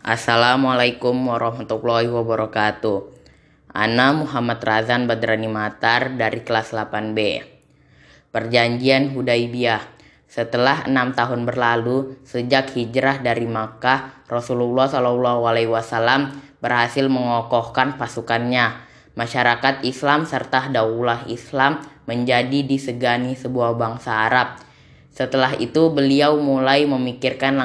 Assalamualaikum warahmatullahi wabarakatuh. Ana Muhammad Razan Badrani Matar dari kelas 8B. Perjanjian Hudaibiyah. Setelah enam tahun berlalu sejak hijrah dari Makkah, Rasulullah Shallallahu Alaihi Wasallam berhasil mengokohkan pasukannya. Masyarakat Islam serta daulah Islam menjadi disegani sebuah bangsa Arab. Setelah itu beliau mulai memikirkan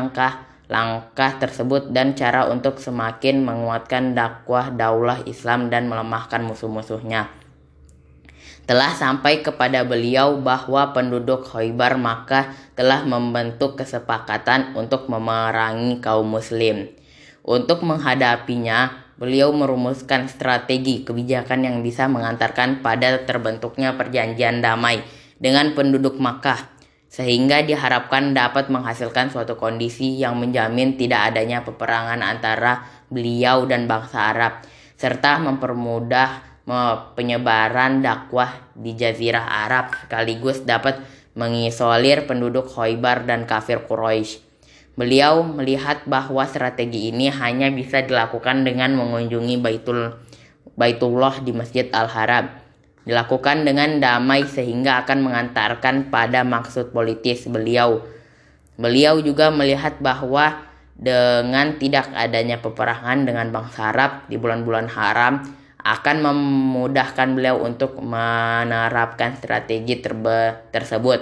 langkah-langkah tersebut dan cara untuk semakin menguatkan dakwah daulah Islam dan melemahkan musuh-musuhnya. Telah sampai kepada beliau bahwa penduduk Khaybar maka telah membentuk kesepakatan untuk memerangi kaum muslim. Untuk menghadapinya, beliau merumuskan strategi kebijakan yang bisa mengantarkan pada terbentuknya perjanjian damai dengan penduduk Makkah sehingga diharapkan dapat menghasilkan suatu kondisi yang menjamin tidak adanya peperangan antara beliau dan bangsa Arab, serta mempermudah penyebaran dakwah di Jazirah Arab sekaligus dapat mengisolir penduduk Khoibar dan kafir Quraisy. Beliau melihat bahwa strategi ini hanya bisa dilakukan dengan mengunjungi Baitul Baitullah di Masjid Al-Haram dilakukan dengan damai sehingga akan mengantarkan pada maksud politis beliau. Beliau juga melihat bahwa dengan tidak adanya peperangan dengan bangsa Arab di bulan-bulan haram akan memudahkan beliau untuk menerapkan strategi tersebut.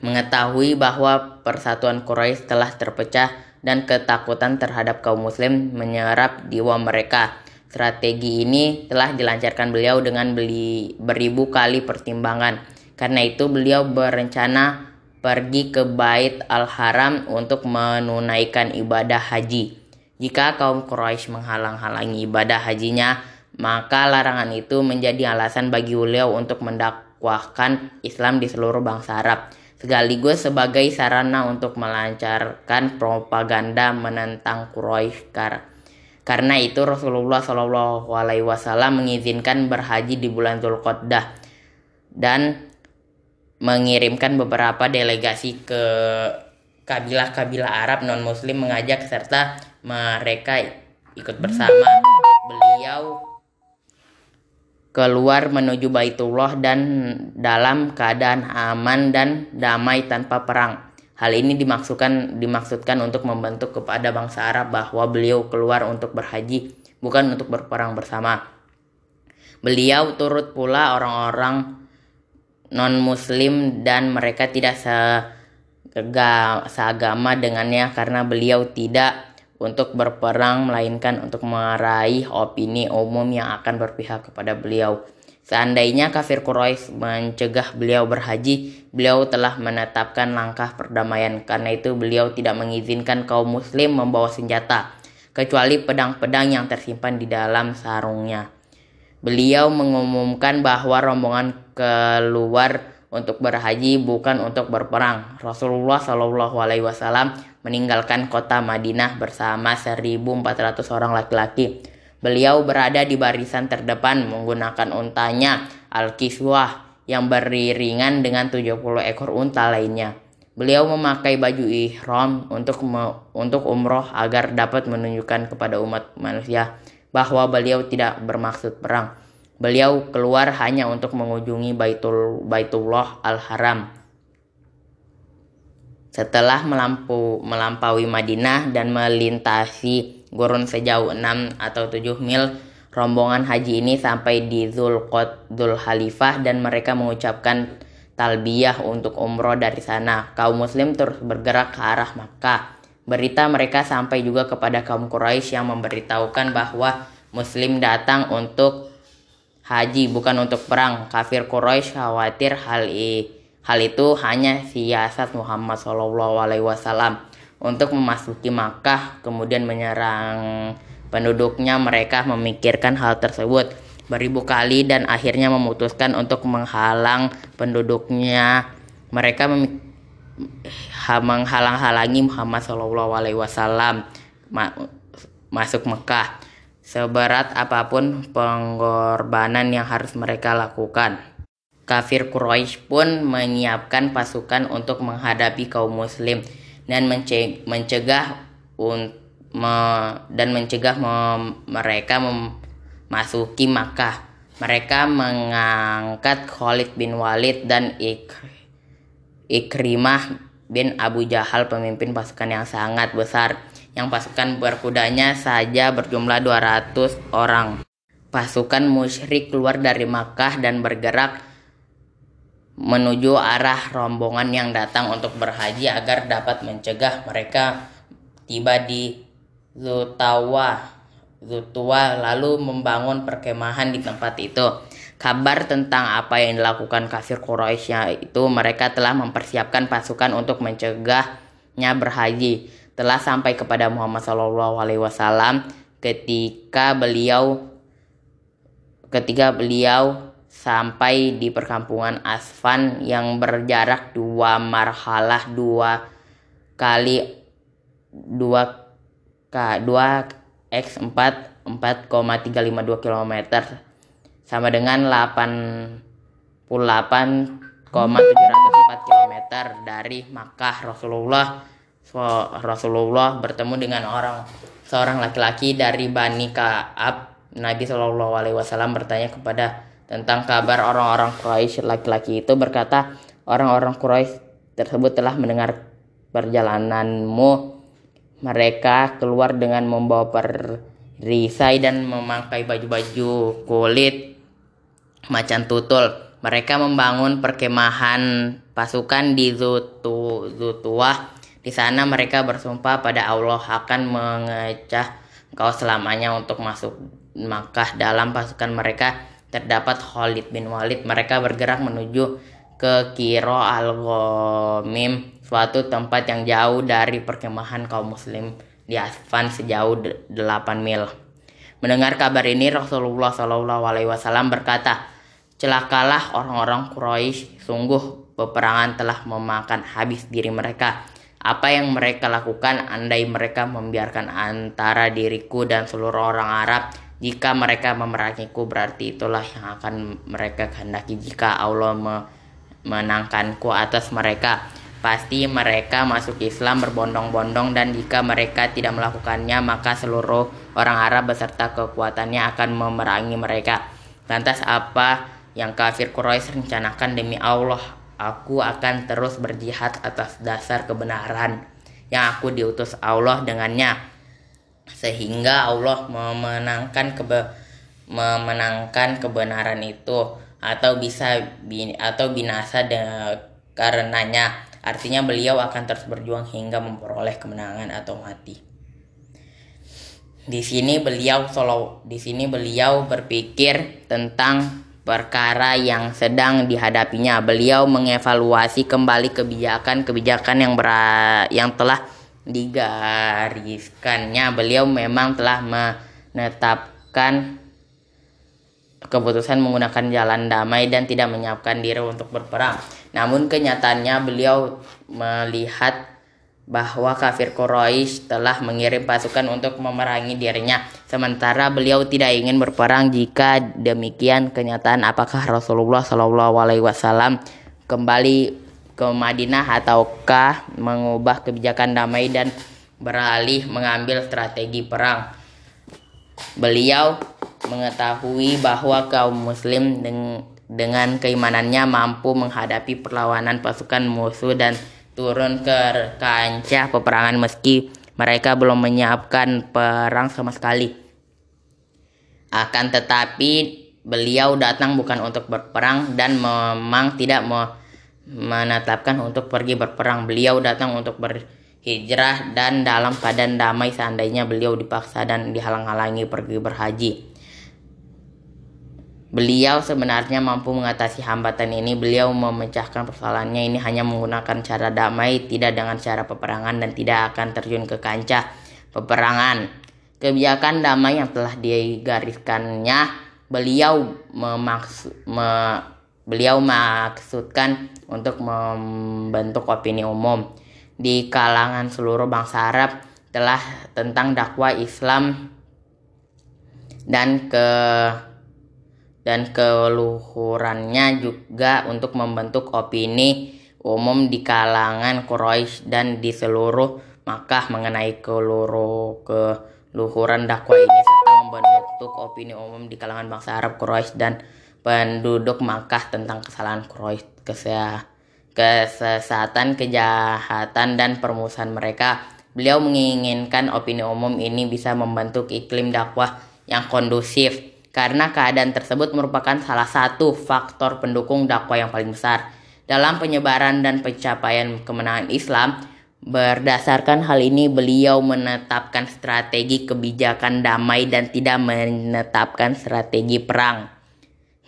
Mengetahui bahwa persatuan Quraisy telah terpecah dan ketakutan terhadap kaum muslim menyerap jiwa mereka Strategi ini telah dilancarkan beliau dengan beli beribu kali pertimbangan. Karena itu beliau berencana pergi ke Bait Al-Haram untuk menunaikan ibadah haji. Jika kaum Quraisy menghalang-halangi ibadah hajinya, maka larangan itu menjadi alasan bagi beliau untuk mendakwahkan Islam di seluruh bangsa Arab sekaligus sebagai sarana untuk melancarkan propaganda menentang Quraisy karena itu Rasulullah Shallallahu Alaihi Wasallam mengizinkan berhaji di bulan Zulqa'dah dan mengirimkan beberapa delegasi ke kabilah-kabilah Arab non Muslim mengajak serta mereka ikut bersama beliau keluar menuju Baitullah dan dalam keadaan aman dan damai tanpa perang. Hal ini dimaksudkan dimaksudkan untuk membentuk kepada bangsa Arab bahwa beliau keluar untuk berhaji, bukan untuk berperang bersama. Beliau turut pula orang-orang non-muslim dan mereka tidak seagama dengannya karena beliau tidak untuk berperang melainkan untuk meraih opini umum yang akan berpihak kepada beliau. Seandainya kafir Quraisy mencegah beliau berhaji, beliau telah menetapkan langkah perdamaian. Karena itu beliau tidak mengizinkan kaum muslim membawa senjata, kecuali pedang-pedang yang tersimpan di dalam sarungnya. Beliau mengumumkan bahwa rombongan keluar untuk berhaji bukan untuk berperang. Rasulullah Shallallahu Alaihi Wasallam meninggalkan kota Madinah bersama 1.400 orang laki-laki Beliau berada di barisan terdepan menggunakan untanya Al-Kiswah yang beriringan dengan 70 ekor unta lainnya. Beliau memakai baju ihram untuk untuk umroh agar dapat menunjukkan kepada umat manusia bahwa beliau tidak bermaksud perang. Beliau keluar hanya untuk mengunjungi Baitul Baitullah Al-Haram. Setelah melampu, melampaui Madinah dan melintasi gurun sejauh 6 atau 7 mil rombongan haji ini sampai di Zulqot Dhul Khalifah dan mereka mengucapkan talbiyah untuk umroh dari sana. Kaum muslim terus bergerak ke arah Makkah. Berita mereka sampai juga kepada kaum Quraisy yang memberitahukan bahwa muslim datang untuk haji bukan untuk perang. Kafir Quraisy khawatir hal, hal itu hanya siasat Muhammad SAW untuk memasuki Makkah kemudian menyerang penduduknya mereka memikirkan hal tersebut beribu kali dan akhirnya memutuskan untuk menghalang penduduknya. Mereka menghalang-halangi Muhammad Shallallahu Alaihi Wasallam masuk Mekah seberat apa pun pengorbanan yang harus mereka lakukan. Kafir Quraisy pun menyiapkan pasukan untuk menghadapi kaum muslim dan mencegah me, dan mencegah me, mereka memasuki Makkah. Mereka mengangkat Khalid bin Walid dan Ik, Ikrimah bin Abu Jahal pemimpin pasukan yang sangat besar yang pasukan berkudanya saja berjumlah 200 orang. Pasukan musyrik keluar dari Makkah dan bergerak menuju arah rombongan yang datang untuk berhaji agar dapat mencegah mereka tiba di Zutawa Zutua lalu membangun perkemahan di tempat itu. Kabar tentang apa yang dilakukan kafir Quraisy itu mereka telah mempersiapkan pasukan untuk mencegahnya berhaji. Telah sampai kepada Muhammad Shallallahu Alaihi Wasallam ketika beliau ketika beliau sampai di perkampungan Asfan yang berjarak dua marhalah dua kali dua k dua X4 4,352 km sama dengan 88,704 km dari Makkah Rasulullah Rasulullah bertemu dengan orang seorang laki-laki dari Bani Ka'ab. Nabi Shallallahu Alaihi Wasallam bertanya kepada tentang kabar orang-orang Quraisy laki-laki itu berkata orang-orang Quraisy tersebut telah mendengar perjalananmu mereka keluar dengan membawa perisai dan memakai baju-baju kulit macan tutul. Mereka membangun perkemahan pasukan di Zutu, Zutuah. Di sana mereka bersumpah pada Allah akan mengecah engkau selamanya untuk masuk Makkah dalam pasukan mereka terdapat Khalid bin Walid. Mereka bergerak menuju ke Kiro al-Ghamim suatu tempat yang jauh dari perkemahan kaum muslim di Asfan sejauh 8 mil. Mendengar kabar ini Rasulullah Shallallahu Alaihi Wasallam berkata, celakalah orang-orang Quraisy, sungguh peperangan telah memakan habis diri mereka. Apa yang mereka lakukan andai mereka membiarkan antara diriku dan seluruh orang Arab jika mereka memerangiku berarti itulah yang akan mereka kehendaki jika Allah menangkanku atas mereka Pasti mereka masuk Islam berbondong-bondong dan jika mereka tidak melakukannya maka seluruh orang Arab beserta kekuatannya akan memerangi mereka. Lantas apa yang kafir Quraisy rencanakan demi Allah? Aku akan terus berjihad atas dasar kebenaran yang aku diutus Allah dengannya. Sehingga Allah memenangkan kebe memenangkan kebenaran itu atau bisa bin atau binasa de karenanya Artinya beliau akan terus berjuang hingga memperoleh kemenangan atau mati. Di sini beliau solo di sini beliau berpikir tentang perkara yang sedang dihadapinya. Beliau mengevaluasi kembali kebijakan-kebijakan yang ber yang telah digariskannya. Beliau memang telah menetapkan keputusan menggunakan jalan damai dan tidak menyiapkan diri untuk berperang. Namun kenyataannya beliau melihat bahwa kafir Quraisy telah mengirim pasukan untuk memerangi dirinya. Sementara beliau tidak ingin berperang jika demikian kenyataan apakah Rasulullah Shallallahu Alaihi Wasallam kembali ke Madinah ataukah mengubah kebijakan damai dan beralih mengambil strategi perang. Beliau mengetahui bahwa kaum muslim dengan keimanannya mampu menghadapi perlawanan pasukan musuh dan turun ke kancah peperangan meski mereka belum menyiapkan perang sama sekali. Akan tetapi beliau datang bukan untuk berperang dan memang tidak mau menetapkan untuk pergi berperang. Beliau datang untuk berhijrah dan dalam keadaan damai seandainya beliau dipaksa dan dihalang-halangi pergi berhaji. Beliau sebenarnya mampu mengatasi hambatan ini. Beliau memecahkan persoalannya ini hanya menggunakan cara damai, tidak dengan cara peperangan dan tidak akan terjun ke kancah peperangan. Kebijakan damai yang telah digariskannya, beliau memaksud me, beliau maksudkan untuk membentuk opini umum di kalangan seluruh bangsa Arab telah tentang dakwah Islam dan ke dan keluhurannya juga untuk membentuk opini umum di kalangan Quraisy dan di seluruh Makkah mengenai keluru keluhuran dakwah ini serta membentuk opini umum di kalangan bangsa Arab Quraisy dan penduduk Makkah tentang kesalahan Quraisy, kesesatan, kejahatan dan permusuhan mereka. Beliau menginginkan opini umum ini bisa membentuk iklim dakwah yang kondusif karena keadaan tersebut merupakan salah satu faktor pendukung dakwah yang paling besar dalam penyebaran dan pencapaian kemenangan Islam. Berdasarkan hal ini, beliau menetapkan strategi kebijakan damai dan tidak menetapkan strategi perang.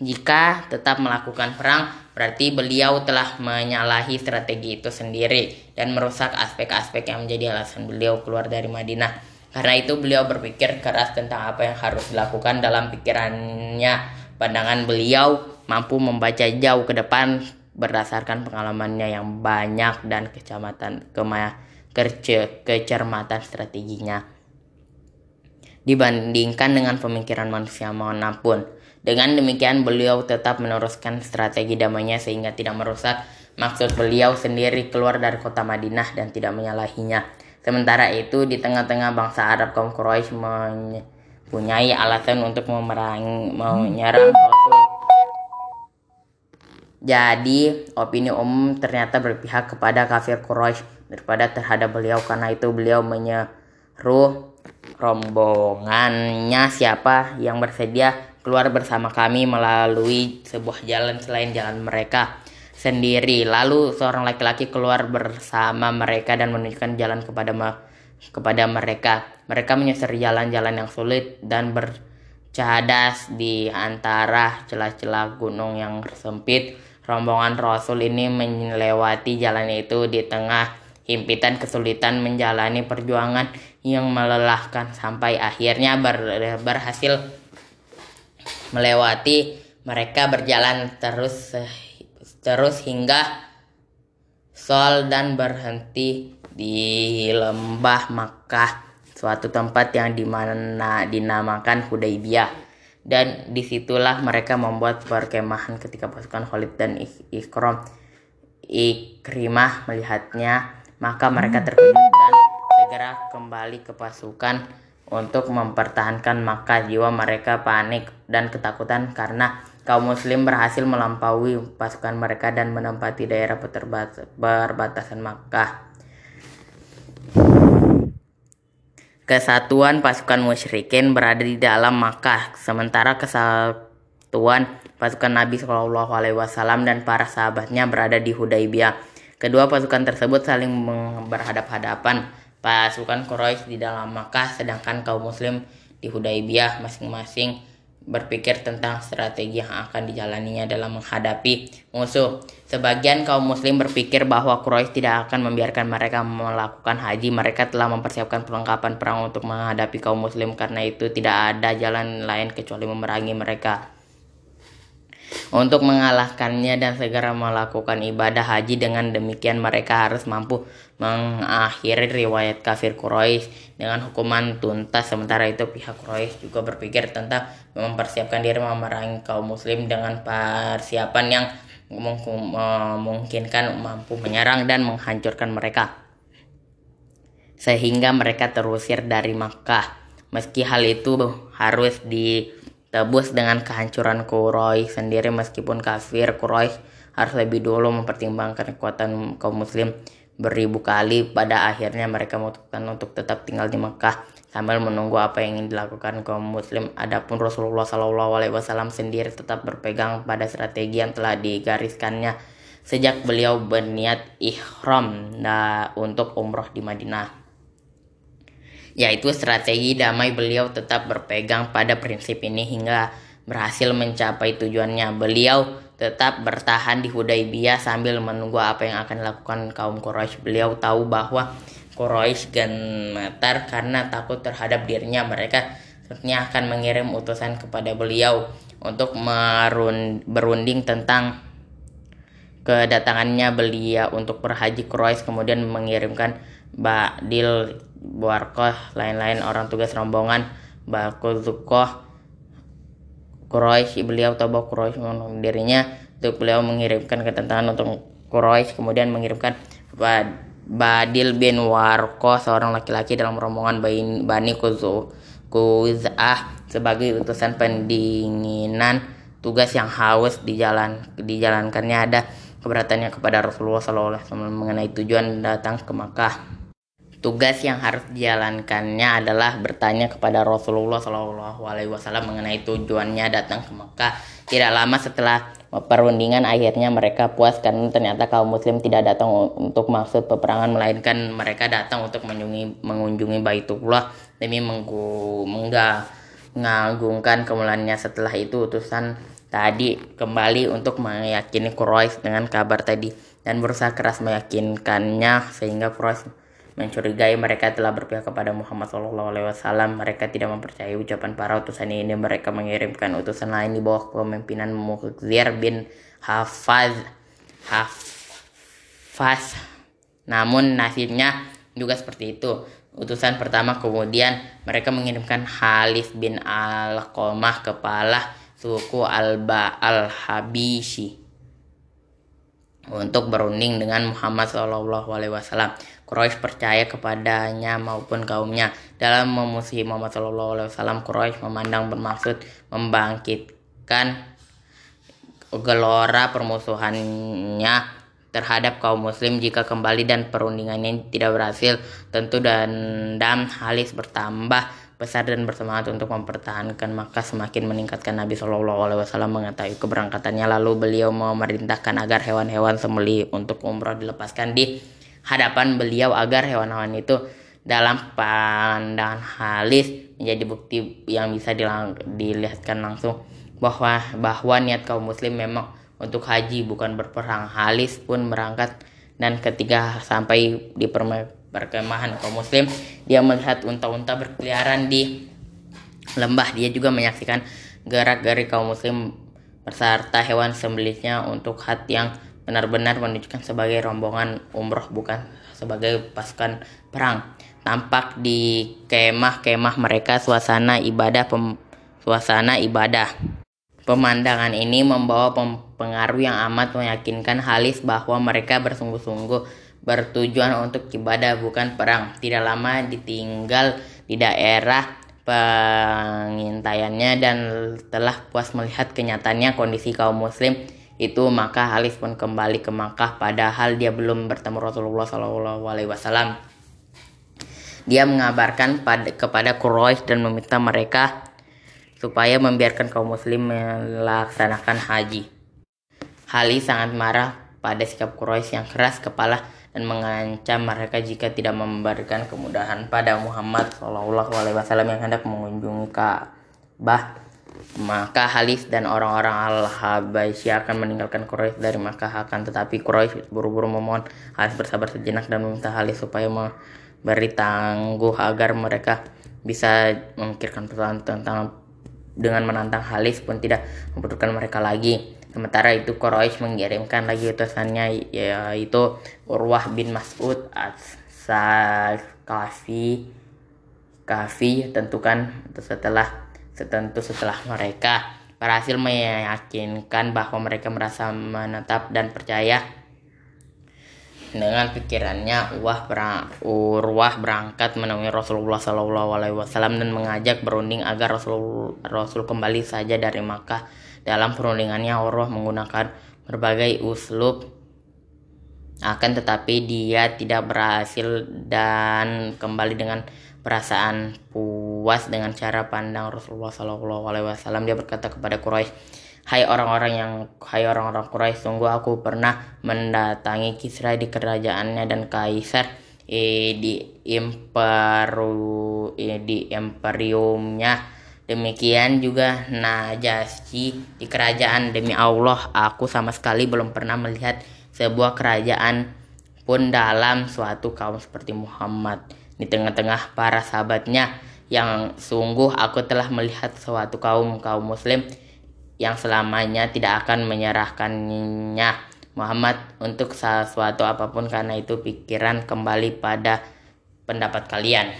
Jika tetap melakukan perang, berarti beliau telah menyalahi strategi itu sendiri dan merusak aspek-aspek yang menjadi alasan beliau keluar dari Madinah. Karena itu beliau berpikir keras tentang apa yang harus dilakukan dalam pikirannya. Pandangan beliau mampu membaca jauh ke depan berdasarkan pengalamannya yang banyak dan kecamatan kema, kerce, kecermatan strateginya. Dibandingkan dengan pemikiran manusia mana pun. Dengan demikian beliau tetap meneruskan strategi damainya sehingga tidak merusak maksud beliau sendiri keluar dari kota Madinah dan tidak menyalahinya. Sementara itu, di tengah-tengah bangsa Arab kaum Quraisy mempunyai alasan untuk memerangi, menyerang Rasul. Jadi, opini umum ternyata berpihak kepada kafir Quraisy daripada terhadap beliau karena itu beliau menyeru rombongannya siapa yang bersedia keluar bersama kami melalui sebuah jalan selain jalan mereka sendiri. Lalu seorang laki-laki keluar bersama mereka dan menunjukkan jalan kepada kepada mereka. Mereka menyusuri jalan-jalan yang sulit dan bercadas di antara celah-celah gunung yang sempit. Rombongan Rasul ini melewati jalan itu di tengah himpitan kesulitan menjalani perjuangan yang melelahkan sampai akhirnya ber, berhasil melewati mereka berjalan terus terus hingga Sol dan berhenti di lembah Makkah, suatu tempat yang di mana dinamakan Hudaybiyah. Dan di situlah mereka membuat perkemahan ketika pasukan Khalid dan Ikram Ikrimah melihatnya, maka mereka terkejut dan segera kembali ke pasukan untuk mempertahankan Makkah. Jiwa mereka panik dan ketakutan karena kaum muslim berhasil melampaui pasukan mereka dan menempati daerah perbatasan Makkah. Kesatuan pasukan musyrikin berada di dalam Makkah, sementara kesatuan pasukan Nabi Shallallahu Alaihi Wasallam dan para sahabatnya berada di Hudaybiyah. Kedua pasukan tersebut saling berhadap-hadapan. Pasukan Quraisy di dalam Makkah, sedangkan kaum Muslim di Hudaybiyah masing-masing berpikir tentang strategi yang akan dijalaninya dalam menghadapi musuh. Sebagian kaum muslim berpikir bahwa Quraisy tidak akan membiarkan mereka melakukan haji. Mereka telah mempersiapkan perlengkapan perang untuk menghadapi kaum muslim karena itu tidak ada jalan lain kecuali memerangi mereka untuk mengalahkannya dan segera melakukan ibadah haji dengan demikian mereka harus mampu mengakhiri riwayat kafir Quraisy dengan hukuman tuntas. Sementara itu pihak Quraisy juga berpikir tentang mempersiapkan diri memerangi kaum muslim dengan persiapan yang memungkinkan mampu menyerang dan menghancurkan mereka. Sehingga mereka terusir dari Makkah. Meski hal itu harus di tebus dengan kehancuran Quraisy sendiri meskipun kafir Quraisy harus lebih dulu mempertimbangkan kekuatan kaum muslim beribu kali pada akhirnya mereka memutuskan untuk tetap tinggal di Mekah sambil menunggu apa yang ingin dilakukan kaum muslim adapun Rasulullah Shallallahu Alaihi Wasallam sendiri tetap berpegang pada strategi yang telah digariskannya sejak beliau berniat ihram nah, untuk umroh di Madinah yaitu strategi damai beliau tetap berpegang pada prinsip ini hingga berhasil mencapai tujuannya. Beliau tetap bertahan di Hudaybiyah sambil menunggu apa yang akan dilakukan kaum Quraisy. Beliau tahu bahwa Quraisy gemetar karena takut terhadap dirinya. Mereka sepertinya akan mengirim utusan kepada beliau untuk berunding tentang kedatangannya beliau untuk berhaji Quraisy kemudian mengirimkan Ba'dil Buarkoh lain-lain orang tugas rombongan Bakuzukoh Quraisy beliau tahu Quraisy dirinya untuk beliau mengirimkan ketentangan untuk Quraisy kemudian mengirimkan Badil bin Warko seorang laki-laki dalam rombongan Bani Kuz'ah sebagai utusan pendinginan tugas yang haus dijalan dijalankannya ada keberatannya kepada Rasulullah SAW mengenai tujuan datang ke Makkah. Tugas yang harus dijalankannya adalah bertanya kepada Rasulullah Shallallahu Alaihi Wasallam mengenai tujuannya datang ke Mekah. Tidak lama setelah perundingan akhirnya mereka puas karena ternyata kaum Muslim tidak datang untuk maksud peperangan melainkan mereka datang untuk mengunjungi, mengunjungi Baitullah demi mengagungkan kemuliaannya. Setelah itu utusan tadi kembali untuk meyakini Quraisy dengan kabar tadi dan berusaha keras meyakinkannya sehingga Quraisy mencurigai mereka telah berpihak kepada Muhammad SAW. Mereka tidak mempercayai ucapan para utusan ini. Mereka mengirimkan utusan lain di bawah kepemimpinan Mughzir bin Hafaz. Hafaz. Namun nasibnya juga seperti itu. Utusan pertama kemudian mereka mengirimkan Halis bin Al-Qomah kepala suku Alba Al-Habishi untuk berunding dengan Muhammad SAW. Quraisy percaya kepadanya maupun kaumnya. Dalam memusuhi Muhammad SAW, Quraisy memandang bermaksud membangkitkan gelora permusuhannya terhadap kaum muslim jika kembali dan perundingannya tidak berhasil. Tentu dendam Halis bertambah besar dan bersemangat untuk mempertahankan. Maka semakin meningkatkan Nabi Shallallahu Alaihi Wasallam mengetahui keberangkatannya. Lalu beliau memerintahkan agar hewan-hewan sembeli untuk umroh dilepaskan di hadapan beliau agar hewan-hewan itu dalam pandangan halis menjadi bukti yang bisa dilihatkan langsung bahwa bahwa niat kaum muslim memang untuk haji bukan berperang. Halis pun berangkat dan ketika sampai di perkemahan kaum muslim dia melihat unta-unta berkeliaran di lembah. Dia juga menyaksikan gerak-gerik kaum muslim beserta hewan sembelihnya untuk hati yang benar-benar menunjukkan sebagai rombongan umroh bukan sebagai pasukan perang. Tampak di kemah-kemah mereka suasana ibadah pem, suasana ibadah. Pemandangan ini membawa pengaruh yang amat meyakinkan Halis bahwa mereka bersungguh-sungguh bertujuan untuk ibadah bukan perang. Tidak lama ditinggal di daerah pengintaiannya dan telah puas melihat kenyataannya kondisi kaum muslim itu maka Halis pun kembali ke Makkah padahal dia belum bertemu Rasulullah Shallallahu Alaihi Wasallam. Dia mengabarkan pada, kepada Quraisy dan meminta mereka supaya membiarkan kaum muslim melaksanakan haji. Halis sangat marah pada sikap Quraisy yang keras kepala dan mengancam mereka jika tidak memberikan kemudahan pada Muhammad Shallallahu Alaihi Wasallam yang hendak mengunjungi Ka'bah maka Halis dan orang-orang Al-Habaisy akan meninggalkan Quraisy dari Makkah akan tetapi Quraisy buru-buru memohon Halis bersabar sejenak dan meminta Halis supaya memberi tangguh agar mereka bisa memikirkan persoalan tentang dengan menantang Halis pun tidak membutuhkan mereka lagi. Sementara itu Quraisy mengirimkan lagi utusannya yaitu Urwah bin Mas'ud as-Sakafi Kafi tentukan setelah Tentu setelah mereka berhasil meyakinkan bahwa mereka merasa menetap dan percaya dengan pikirannya Urwah, berang, Urwah berangkat menemui Rasulullah Shallallahu Alaihi dan mengajak berunding agar Rasul Rasul kembali saja dari Makkah. Dalam perundingannya Urwah menggunakan berbagai uslub akan tetapi dia tidak berhasil dan kembali dengan perasaan puas dengan cara pandang Rasulullah Shallallahu Alaihi Wasallam. Dia berkata kepada Quraisy Hai orang-orang yang hai orang-orang Quraisy sungguh aku pernah mendatangi Kisra di kerajaannya dan Kaisar eh, di imperu eh, di imperiumnya. Demikian juga Najasyi di kerajaan. Demi Allah aku sama sekali belum pernah melihat sebuah kerajaan pun dalam suatu kaum seperti Muhammad di tengah-tengah para sahabatnya yang sungguh aku telah melihat suatu kaum kaum muslim yang selamanya tidak akan menyerahkannya. Muhammad untuk sesuatu apa pun karena itu pikiran kembali pada pendapat kalian.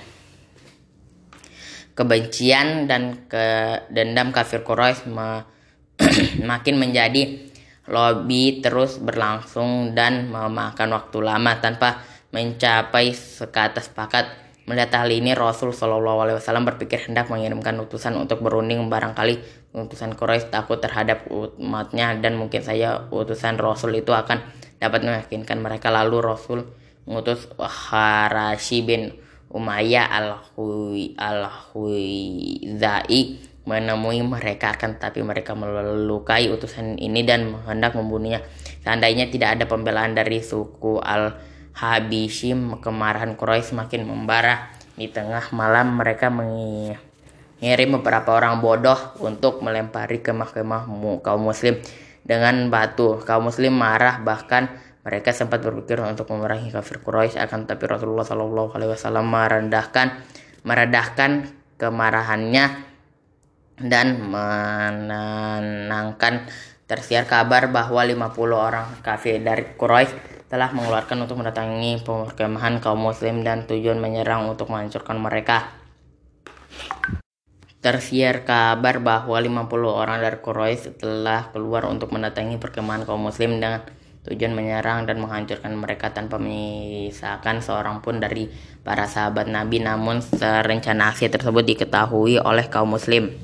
Kebencian dan ke dendam kafir Quraisy makin menjadi lobby terus berlangsung dan memakan waktu lama tanpa mencapai sekata sepakat. Melihat hal ini Rasul Shallallahu Alaihi Wasallam berpikir hendak mengirimkan utusan untuk berunding barangkali utusan Quraisy takut terhadap umatnya dan mungkin saja utusan Rasul itu akan dapat meyakinkan mereka lalu Rasul mengutus Harashi bin Umayyah al-Huizai menemui mereka akan tapi mereka melukai utusan ini dan hendak membunuhnya. Seandainya tidak ada pembelaan dari suku Al-Habishim, kemarahan Quraisy semakin membara. Di tengah malam mereka mengirim beberapa orang bodoh untuk melempari kemah-kemah kaum muslim dengan batu. Kaum muslim marah bahkan mereka sempat berpikir untuk memerangi kafir Quraisy akan tapi Rasulullah Shallallahu alaihi wasallam merendahkan meredahkan kemarahannya dan menenangkan tersiar kabar bahwa 50 orang kafir dari Quraisy telah mengeluarkan untuk mendatangi perkemahan kaum muslim dan tujuan menyerang untuk menghancurkan mereka. Tersiar kabar bahwa 50 orang dari Quraisy telah keluar untuk mendatangi perkemahan kaum muslim dengan tujuan menyerang dan menghancurkan mereka tanpa menyisakan seorang pun dari para sahabat Nabi namun serencana aksi tersebut diketahui oleh kaum muslim.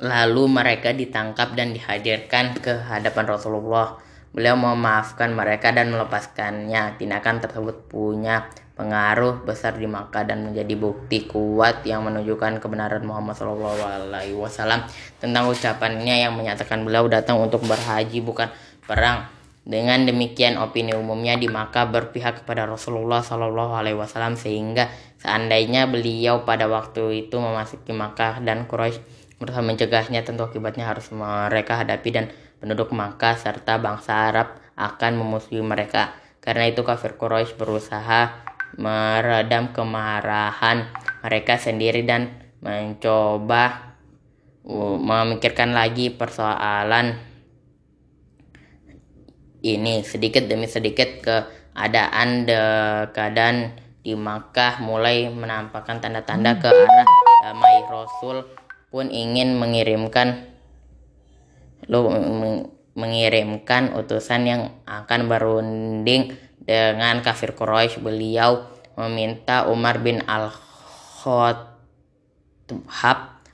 Lalu mereka ditangkap dan dihadirkan ke hadapan Rasulullah. Beliau memaafkan mereka dan melepaskannya. Tindakan tersebut punya pengaruh besar di Makkah dan menjadi bukti kuat yang menunjukkan kebenaran Muhammad SAW tentang ucapannya yang menyatakan beliau datang untuk berhaji bukan perang. Dengan demikian opini umumnya di Makkah berpihak kepada Rasulullah SAW sehingga seandainya beliau pada waktu itu memasuki Makkah dan Quraisy berusaha mencegahnya tentu akibatnya harus mereka hadapi dan penduduk Makkah serta bangsa Arab akan memusuhi mereka. Karena itu kafir Quraisy berusaha meredam kemarahan mereka sendiri dan mencoba uh, memikirkan lagi persoalan ini sedikit demi sedikit keadaan de keadaan di Makkah mulai menampakkan tanda-tanda ke arah damai Rasul pun ingin mengirimkan lo mengirimkan utusan yang akan berunding dengan kafir Quraisy. Beliau meminta Umar bin Al-Khattab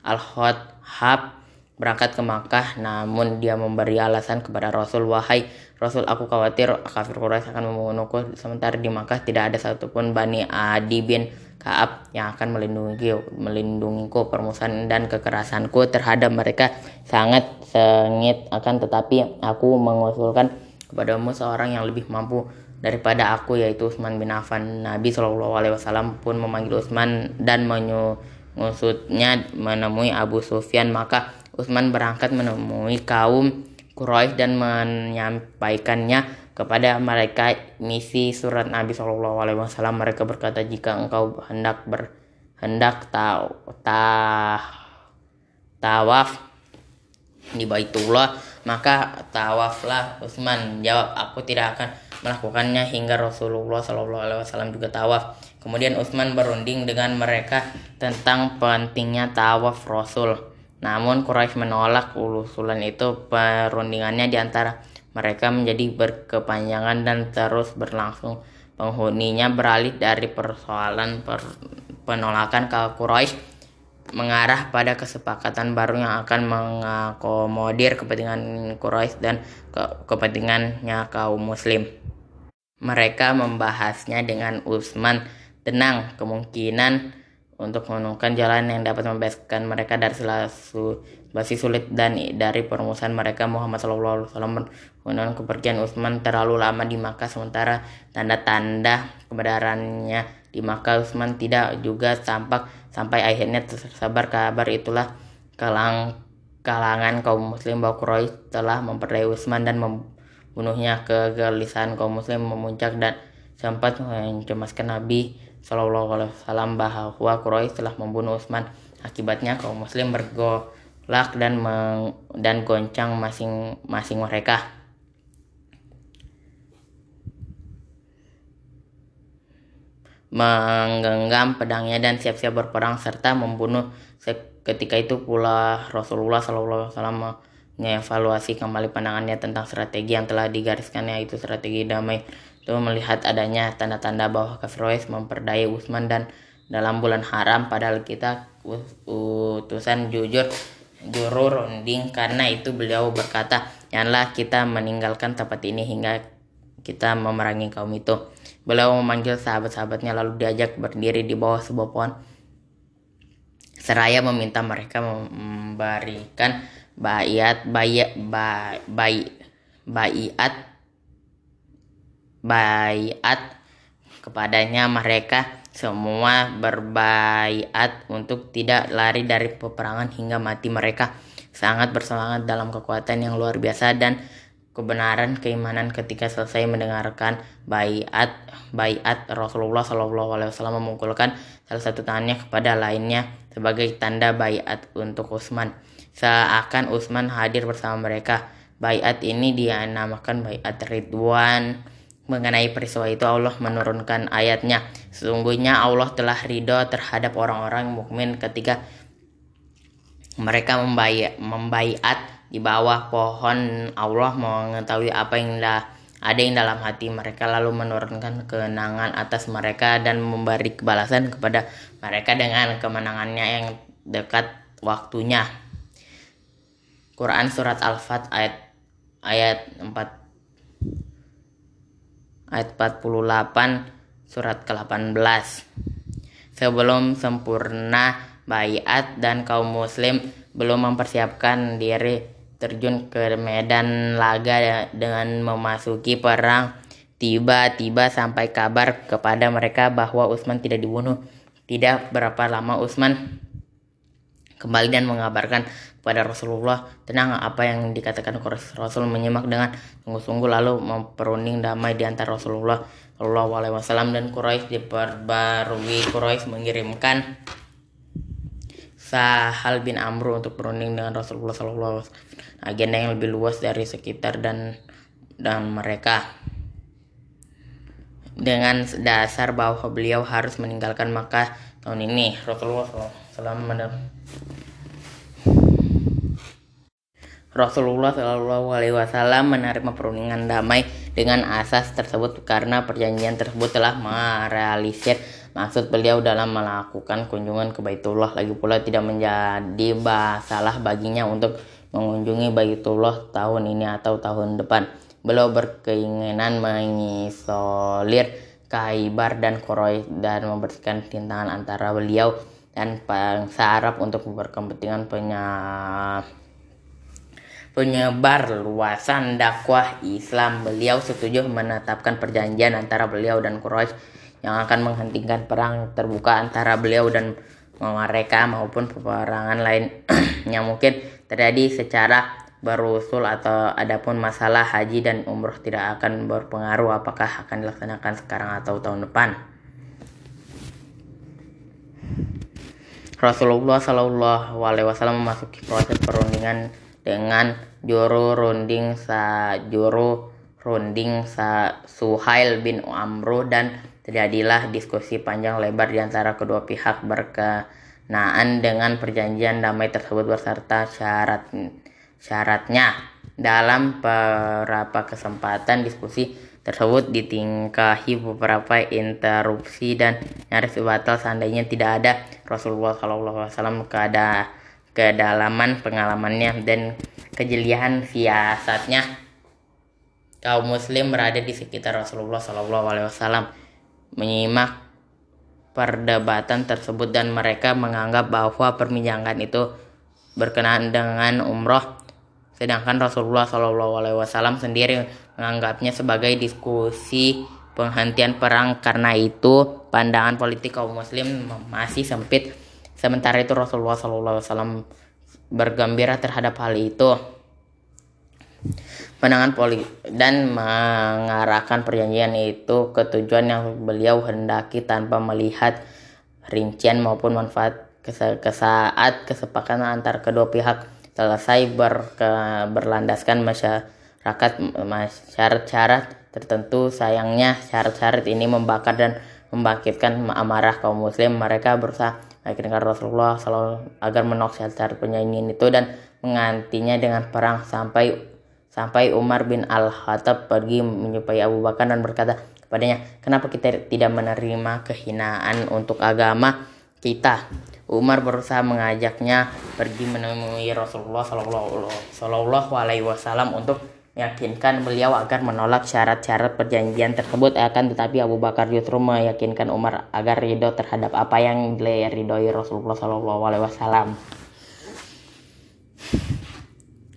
Al-Khattab berangkat ke Makkah namun dia memberi alasan kepada Rasul wahai Rasul aku khawatir kafir Quraisy akan membunuhku sementara di Makkah tidak ada satupun Bani Adi bin Kaab yang akan melindungi melindungiku permusuhan dan kekerasanku terhadap mereka. Sangat sengit akan tetapi aku mengusulkan kepadamu seorang yang lebih mampu daripada aku yaitu Utsman bin Affan. Nabi Shallallahu Alaihi Wasallam pun memanggil Utsman dan menyusutnya menemui Abu Sufyan. Maka Utsman berangkat menemui kaum Quraisy dan menyampaikannya kepada mereka misi surat Nabi Shallallahu Alaihi Wasallam. Mereka berkata jika engkau hendak berhendak tahu ta, tawaf di Baitullah maka tawaflah. Utsman jawab aku tidak akan melakukannya hingga Rasulullah Shallallahu Alaihi Wasallam juga tawaf. Kemudian Utsman berunding dengan mereka tentang pentingnya tawaf Rasul. Namun Quraisy menolak usulan itu. Perundingannya di antara mereka menjadi berkepanjangan dan terus berlangsung. Penghuninya beralih dari persoalan per, penolakan ke Quraisy mengarah pada kesepakatan baru yang akan mengakomodir kepentingan Quraisy dan ke, kepentingannya kaum muslim. Mereka membahasnya dengan Utsman tenang kemungkinan untuk menemukan jalan yang dapat membebaskan mereka dari selasu masih sulit dan dari permusuhan mereka Muhammad SAW mengenai kepergian Utsman terlalu lama di Makkah sementara tanda-tanda kebenarannya di Makkah Utsman tidak juga tampak sampai akhirnya tersabar kabar itulah kalang kalangan kaum muslim bahwa Quraisy telah memperdaya Utsman dan membunuhnya kegelisahan kaum muslim memuncak dan sempat mencemaskan Nabi Shallallahu Alaihi Wasallam bahwa Quraisy telah membunuh Utsman akibatnya kaum muslim bergo lak dan meng, dan goncang masing-masing mereka. Menggenggam pedangnya dan siap-siap berperang serta membunuh ketika itu pula Rasulullah SAW mengevaluasi kembali pandangannya tentang strategi yang telah digariskannya itu strategi damai. Itu melihat adanya tanda-tanda bahwa kafir Quraisy memperdaya Utsman dan dalam bulan haram padahal kita utusan jujur juru runding. Karena itu beliau berkata janganlah kita meninggalkan tempat ini hingga kita memerangi kaum itu beliau memanggil sahabat-sahabatnya lalu diajak berdiri di bawah sebuah pohon. Seraya meminta mereka memberikan bayat bayat bay, bayat bayat kepadanya. Mereka semua berbaiat untuk tidak lari dari peperangan hingga mati mereka. Sangat bersemangat dalam kekuatan yang luar biasa dan kebenaran keimanan ketika selesai mendengarkan bayat bayat Rasulullah Shallallahu Alaihi Wasallam memukulkan salah satu tangannya kepada lainnya sebagai tanda bayat untuk Utsman seakan Utsman hadir bersama mereka. Bayat ini dinamakan bayat Ridwan. Mengenai peristiwa itu Allah menurunkan ayatnya. Sesungguhnya Allah telah ridho terhadap orang-orang mukmin ketika mereka membayat, membayat di bawah pohon Allah mengetahui apa yang ada yang dalam hati mereka lalu menurunkan kenangan atas mereka dan memberi kebalasan kepada mereka dengan kemenangannya yang dekat waktunya. Quran surat Al-Fat ayat ayat 4 ayat 48 surat ke-18. Sebelum sempurna bayat dan kaum muslim belum mempersiapkan diri terjun ke medan laga dengan memasuki perang. Tiba-tiba sampai kabar kepada mereka bahwa Utsman tidak dibunuh. Tidak berapa lama Utsman kembali dan mengabarkan kepada Rasulullah tenang apa yang dikatakan Rasul menyimak dengan sungguh-sungguh lalu memperunding damai di antara Rasulullah Shallallahu Alaihi Wasallam dan Quraisy diperbarui Quraisy mengirimkan Sahal bin Amru untuk berunding dengan Rasulullah SAW agenda yang lebih luas dari sekitar dan dan mereka. Dengan dasar bahwa beliau harus meninggalkan Makkah tahun ini. Rasulullah SAW Rasulullah Shallallahu Alaihi Wasallam menerima perundingan damai dengan asas tersebut karena perjanjian tersebut telah merealisir maksud beliau dalam melakukan kunjungan ke Baitullah lagi pula tidak menjadi masalah baginya untuk mengunjungi Baitullah tahun ini atau tahun depan. Beliau berkeinginan mengisolir Kaibar dan Koroi dan membersihkan tintangan antara beliau dan bangsa Arab untuk berkepentingan penya penyebar luasan dakwah Islam. Beliau setuju menetapkan perjanjian antara beliau dan Quraisy yang akan menghentikan perang terbuka antara beliau dan mereka maupun peperangan lain yang mungkin terjadi secara berusul atau adapun masalah haji dan umroh tidak akan berpengaruh apakah akan dilaksanakan sekarang atau tahun depan. Rasulullah Shallallahu Alaihi Wasallam memasuki proses perundingan dengan juru runding sa juru runding sa Suhail bin Amru dan Terjadilah diskusi panjang lebar di antara kedua pihak berkenaan dengan perjanjian damai tersebut beserta syarat syaratnya. Dalam beberapa kesempatan diskusi tersebut ditingkahi beberapa interupsi dan nyaris batal. Seandainya tidak ada Rasulullah SAW keada kedalaman pengalamannya dan kejelian siasatnya. Kaum muslim berada di sekitar Rasulullah SAW menyimak perdebatan tersebut dan mereka menganggap bahwa perbincangan itu berkenaan dengan umroh. Sedangkan Rasulullah Shallallahu Alaihi Wasallam sendiri menganggapnya sebagai diskusi penghentian perang. Karena itu pandangan politik kaum muslim masih sempit. Sementara itu Rasulullah Shallallahu Alaihi Wasallam bergembira terhadap hal itu pandangan poli dan mengarahkan perjanjian itu ke tujuan yang beliau hendaki tanpa melihat rincian maupun manfaat ke saat kesepakatan antar kedua pihak selesai berke, berlandaskan masyarakat syarat-syarat tertentu. Sayangnya syarat-syarat ini membakar dan membangkitkan amarah kaum muslim. Mereka berusaha meyakinkan Rasulullah selalu agar menolak syarat-syarat perjanjian itu dan mengantinya dengan perang sampai Sampai Umar bin Al-Khattab pergi menjumpai Abu Bakar dan berkata, padanya. Kenapa kita tidak menerima kehinaan untuk agama kita? Umar berusaha mengajaknya pergi menemui Rasulullah Shallallahu Alaihi Wasallam untuk meyakinkan beliau agar menolak syarat-syarat perjanjian tersebut akan tetapi Abu Bakar justru meyakinkan Umar agar ridho terhadap apa yang diridhoi Rasulullah Shallallahu Alaihi Wasallam.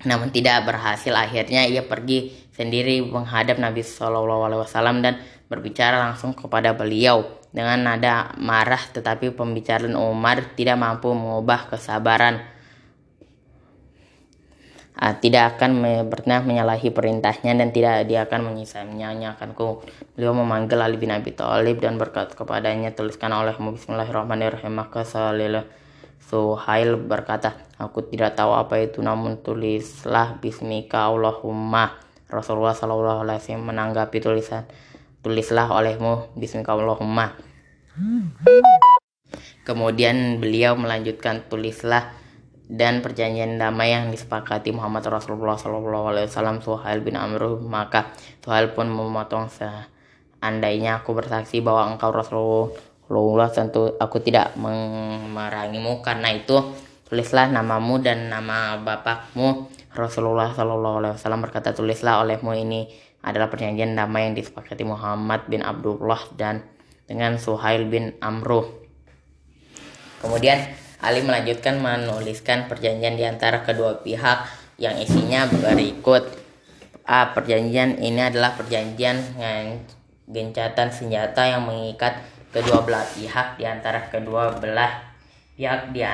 Namun tidak berhasil akhirnya ia pergi sendiri menghadap Nabi Shallallahu Alaihi Wasallam dan berbicara langsung kepada beliau dengan nada marah tetapi pembicaraan Umar tidak mampu mengubah kesabaran uh, tidak akan pernah menyalahi perintahnya dan tidak dia akan menyia-nyiakanku. Beliau memanggil Ali bin Abi Thalib dan berkata kepadanya, tuliskan olehmu Bismillahirrahmanirrahim. Maka Salil Suhail berkata, aku tidak tahu apa itu, namun tulislah Bismika Allahumma. Rasulullah Shallallahu Alaihi Wasallam menanggapi tulisan tulislah olehmu Bismillahirrahmanirrahim. Kemudian beliau melanjutkan tulislah dan perjanjian damai yang disepakati Muhammad Rasulullah SAW Suhail bin Amr maka Suhail pun memotong seandainya aku bersaksi bahwa engkau Rasulullah tentu aku tidak memerangimu karena itu tulislah namamu dan nama bapakmu Rasulullah SAW berkata tulislah olehmu ini adalah perjanjian damai yang disepakati Muhammad bin Abdullah dan dengan Suhail bin Amru. Kemudian Ali melanjutkan menuliskan perjanjian di antara kedua pihak yang isinya berikut. A. Perjanjian ini adalah perjanjian gencatan senjata yang mengikat kedua belah pihak di antara kedua belah pihak di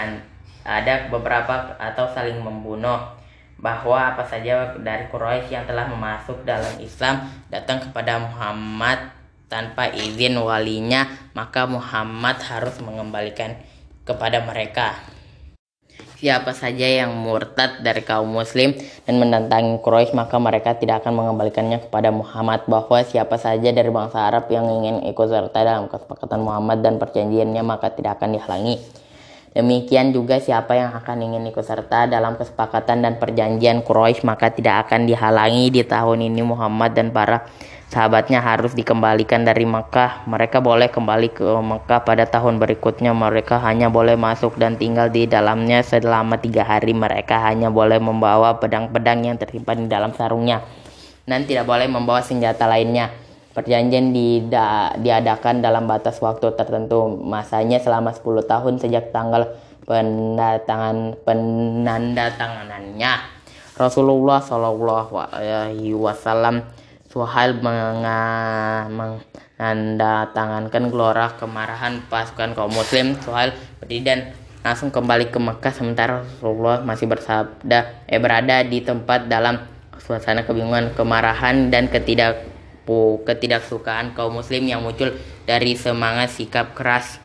ada beberapa atau saling membunuh bahwa apa saja dari Quraisy yang telah masuk dalam Islam datang kepada Muhammad tanpa izin walinya, maka Muhammad harus mengembalikan kepada mereka. Siapa saja yang murtad dari kaum muslim dan mendatangi Quraisy maka mereka tidak akan mengembalikannya kepada Muhammad bahwa siapa saja dari bangsa Arab yang ingin ikut serta dalam kesepakatan Muhammad dan perjanjiannya maka tidak akan dihalangi. Demikian juga siapa yang akan ingin ikut serta dalam kesepakatan dan perjanjian Quraisy maka tidak akan dihalangi di tahun ini Muhammad dan para sahabatnya harus dikembalikan dari Mekah. Mereka boleh kembali ke Mekah pada tahun berikutnya. Mereka hanya boleh masuk dan tinggal di dalamnya selama tiga hari. Mereka hanya boleh membawa pedang-pedang yang tersimpan di dalam sarungnya dan tidak boleh membawa senjata lainnya. Perjanjian diadakan dalam batas waktu tertentu, masanya selama 10 tahun sejak tanggal pendatangan penandatanganannya. Rasulullah Shallallahu Alaihi Wasallam Suhail menandatangankan gelora kemarahan pasukan kaum muslim. Suhail berdiri dan langsung kembali ke Mekah sementara Rasulullah masih bersabda eh berada di tempat dalam suasana kebingungan, kemarahan dan ketidak ketidaksukaan kaum muslim yang muncul dari semangat sikap keras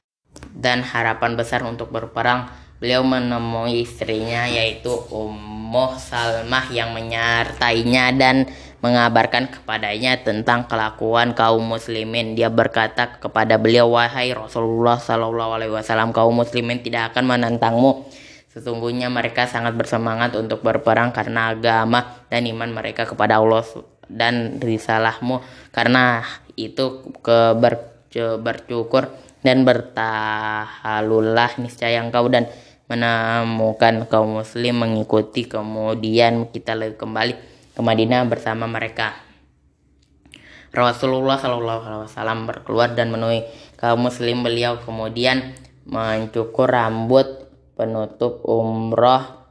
dan harapan besar untuk berperang. Beliau menemui istrinya yaitu Ummu Salmah yang menyertainya dan mengabarkan kepadanya tentang kelakuan kaum muslimin. Dia berkata kepada beliau, "Wahai Rasulullah Shallallahu alaihi wasallam, kaum muslimin tidak akan menentangmu. Sesungguhnya mereka sangat bersemangat untuk berperang karena agama dan iman mereka kepada Allah dan risalahmu karena itu ke ber, bercukur dan bertahalulah niscaya engkau dan menemukan kaum muslim mengikuti kemudian kita kembali ke Madinah bersama mereka. Rasulullah Shallallahu Alaihi Wasallam berkeluar dan menemui kaum muslim. Beliau kemudian mencukur rambut penutup umroh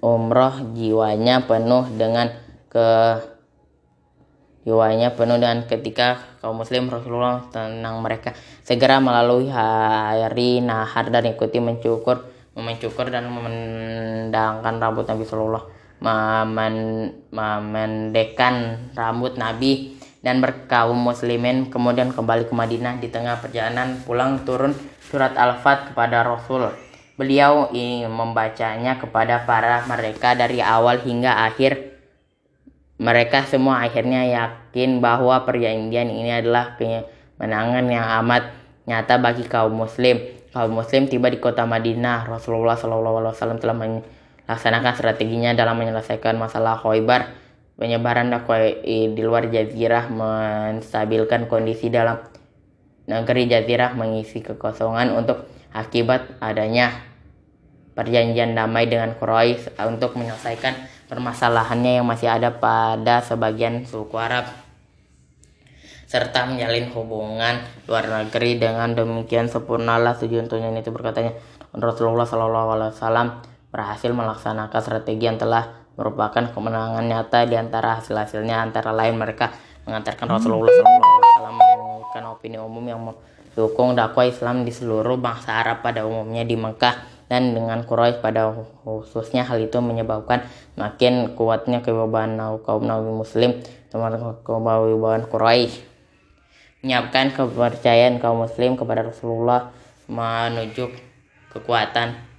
umroh jiwanya penuh dengan ke jiwanya penuh dengan ketika kaum muslim Rasulullah tenang mereka. Segera melalui hari nahar dan ikuti mencukur mencukur dan memendangkan rambut Nabi Sallallahu memen, memendekkan rambut Nabi dan berkaum muslimin kemudian kembali ke Madinah di tengah perjalanan pulang turun surat Al-Fat kepada Rasul beliau ingin membacanya kepada para mereka dari awal hingga akhir mereka semua akhirnya yakin bahwa perjanjian ini adalah kemenangan yang amat nyata bagi kaum muslim. Kaum muslim tiba di kota Madinah. Rasulullah SAW telah melaksanakan strateginya dalam menyelesaikan masalah Khoibar. penyebaran dakwah di luar jazirah menstabilkan kondisi dalam negeri jazirah mengisi kekosongan untuk akibat adanya perjanjian damai dengan Quraisy untuk menyelesaikan permasalahannya yang masih ada pada sebagian suku Arab serta menjalin hubungan luar negeri dengan demikian sempurnalah tujuan itu berkatanya Rasulullah Shallallahu Alaihi Wasallam berhasil melaksanakan strategi yang telah merupakan kemenangan nyata di antara hasil-hasilnya antara lain mereka mengantarkan Rasulullah Shallallahu Alaihi Wasallam mengumumkan opini umum yang mendukung dakwah Islam di seluruh bangsa Arab pada umumnya di Mekah dan dengan Quraisy pada khususnya. Hal itu menyebabkan makin kuatnya kewibawahan kaum Nabi Muslim termasuk kewibawahan Quraisy. Menyiapkan kepercayaan kaum muslim kepada Rasulullah menuju kekuatan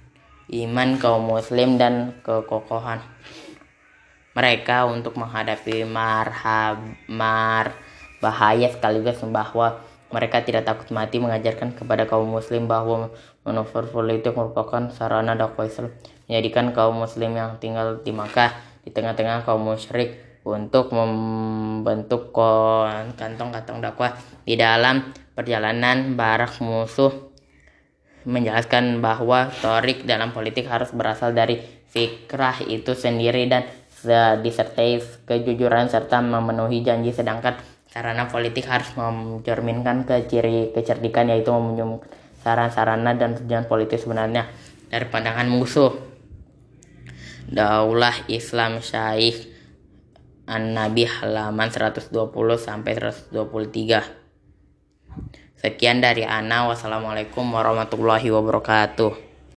iman kaum muslim dan kekokohan mereka untuk menghadapi marhab mar bahaya sekaligus bahwa mereka tidak takut mati mengajarkan kepada kaum muslim bahwa manuver politik merupakan sarana dakwah Islam. Menjadikan kaum muslim yang tinggal di Makkah di tengah-tengah kaum musyrik untuk membentuk kantong-kantong dakwah di dalam perjalanan barak musuh menjelaskan bahwa torik dalam politik harus berasal dari fikrah itu sendiri dan disertai kejujuran serta memenuhi janji sedangkan sarana politik harus mencerminkan ke ciri kecerdikan yaitu memunculkan saran-sarana dan tujuan politik sebenarnya dari pandangan musuh daulah Islam Syaikh An-Nabi halaman 120 sampai 123. Sekian dari Ana. Wassalamualaikum warahmatullahi wabarakatuh.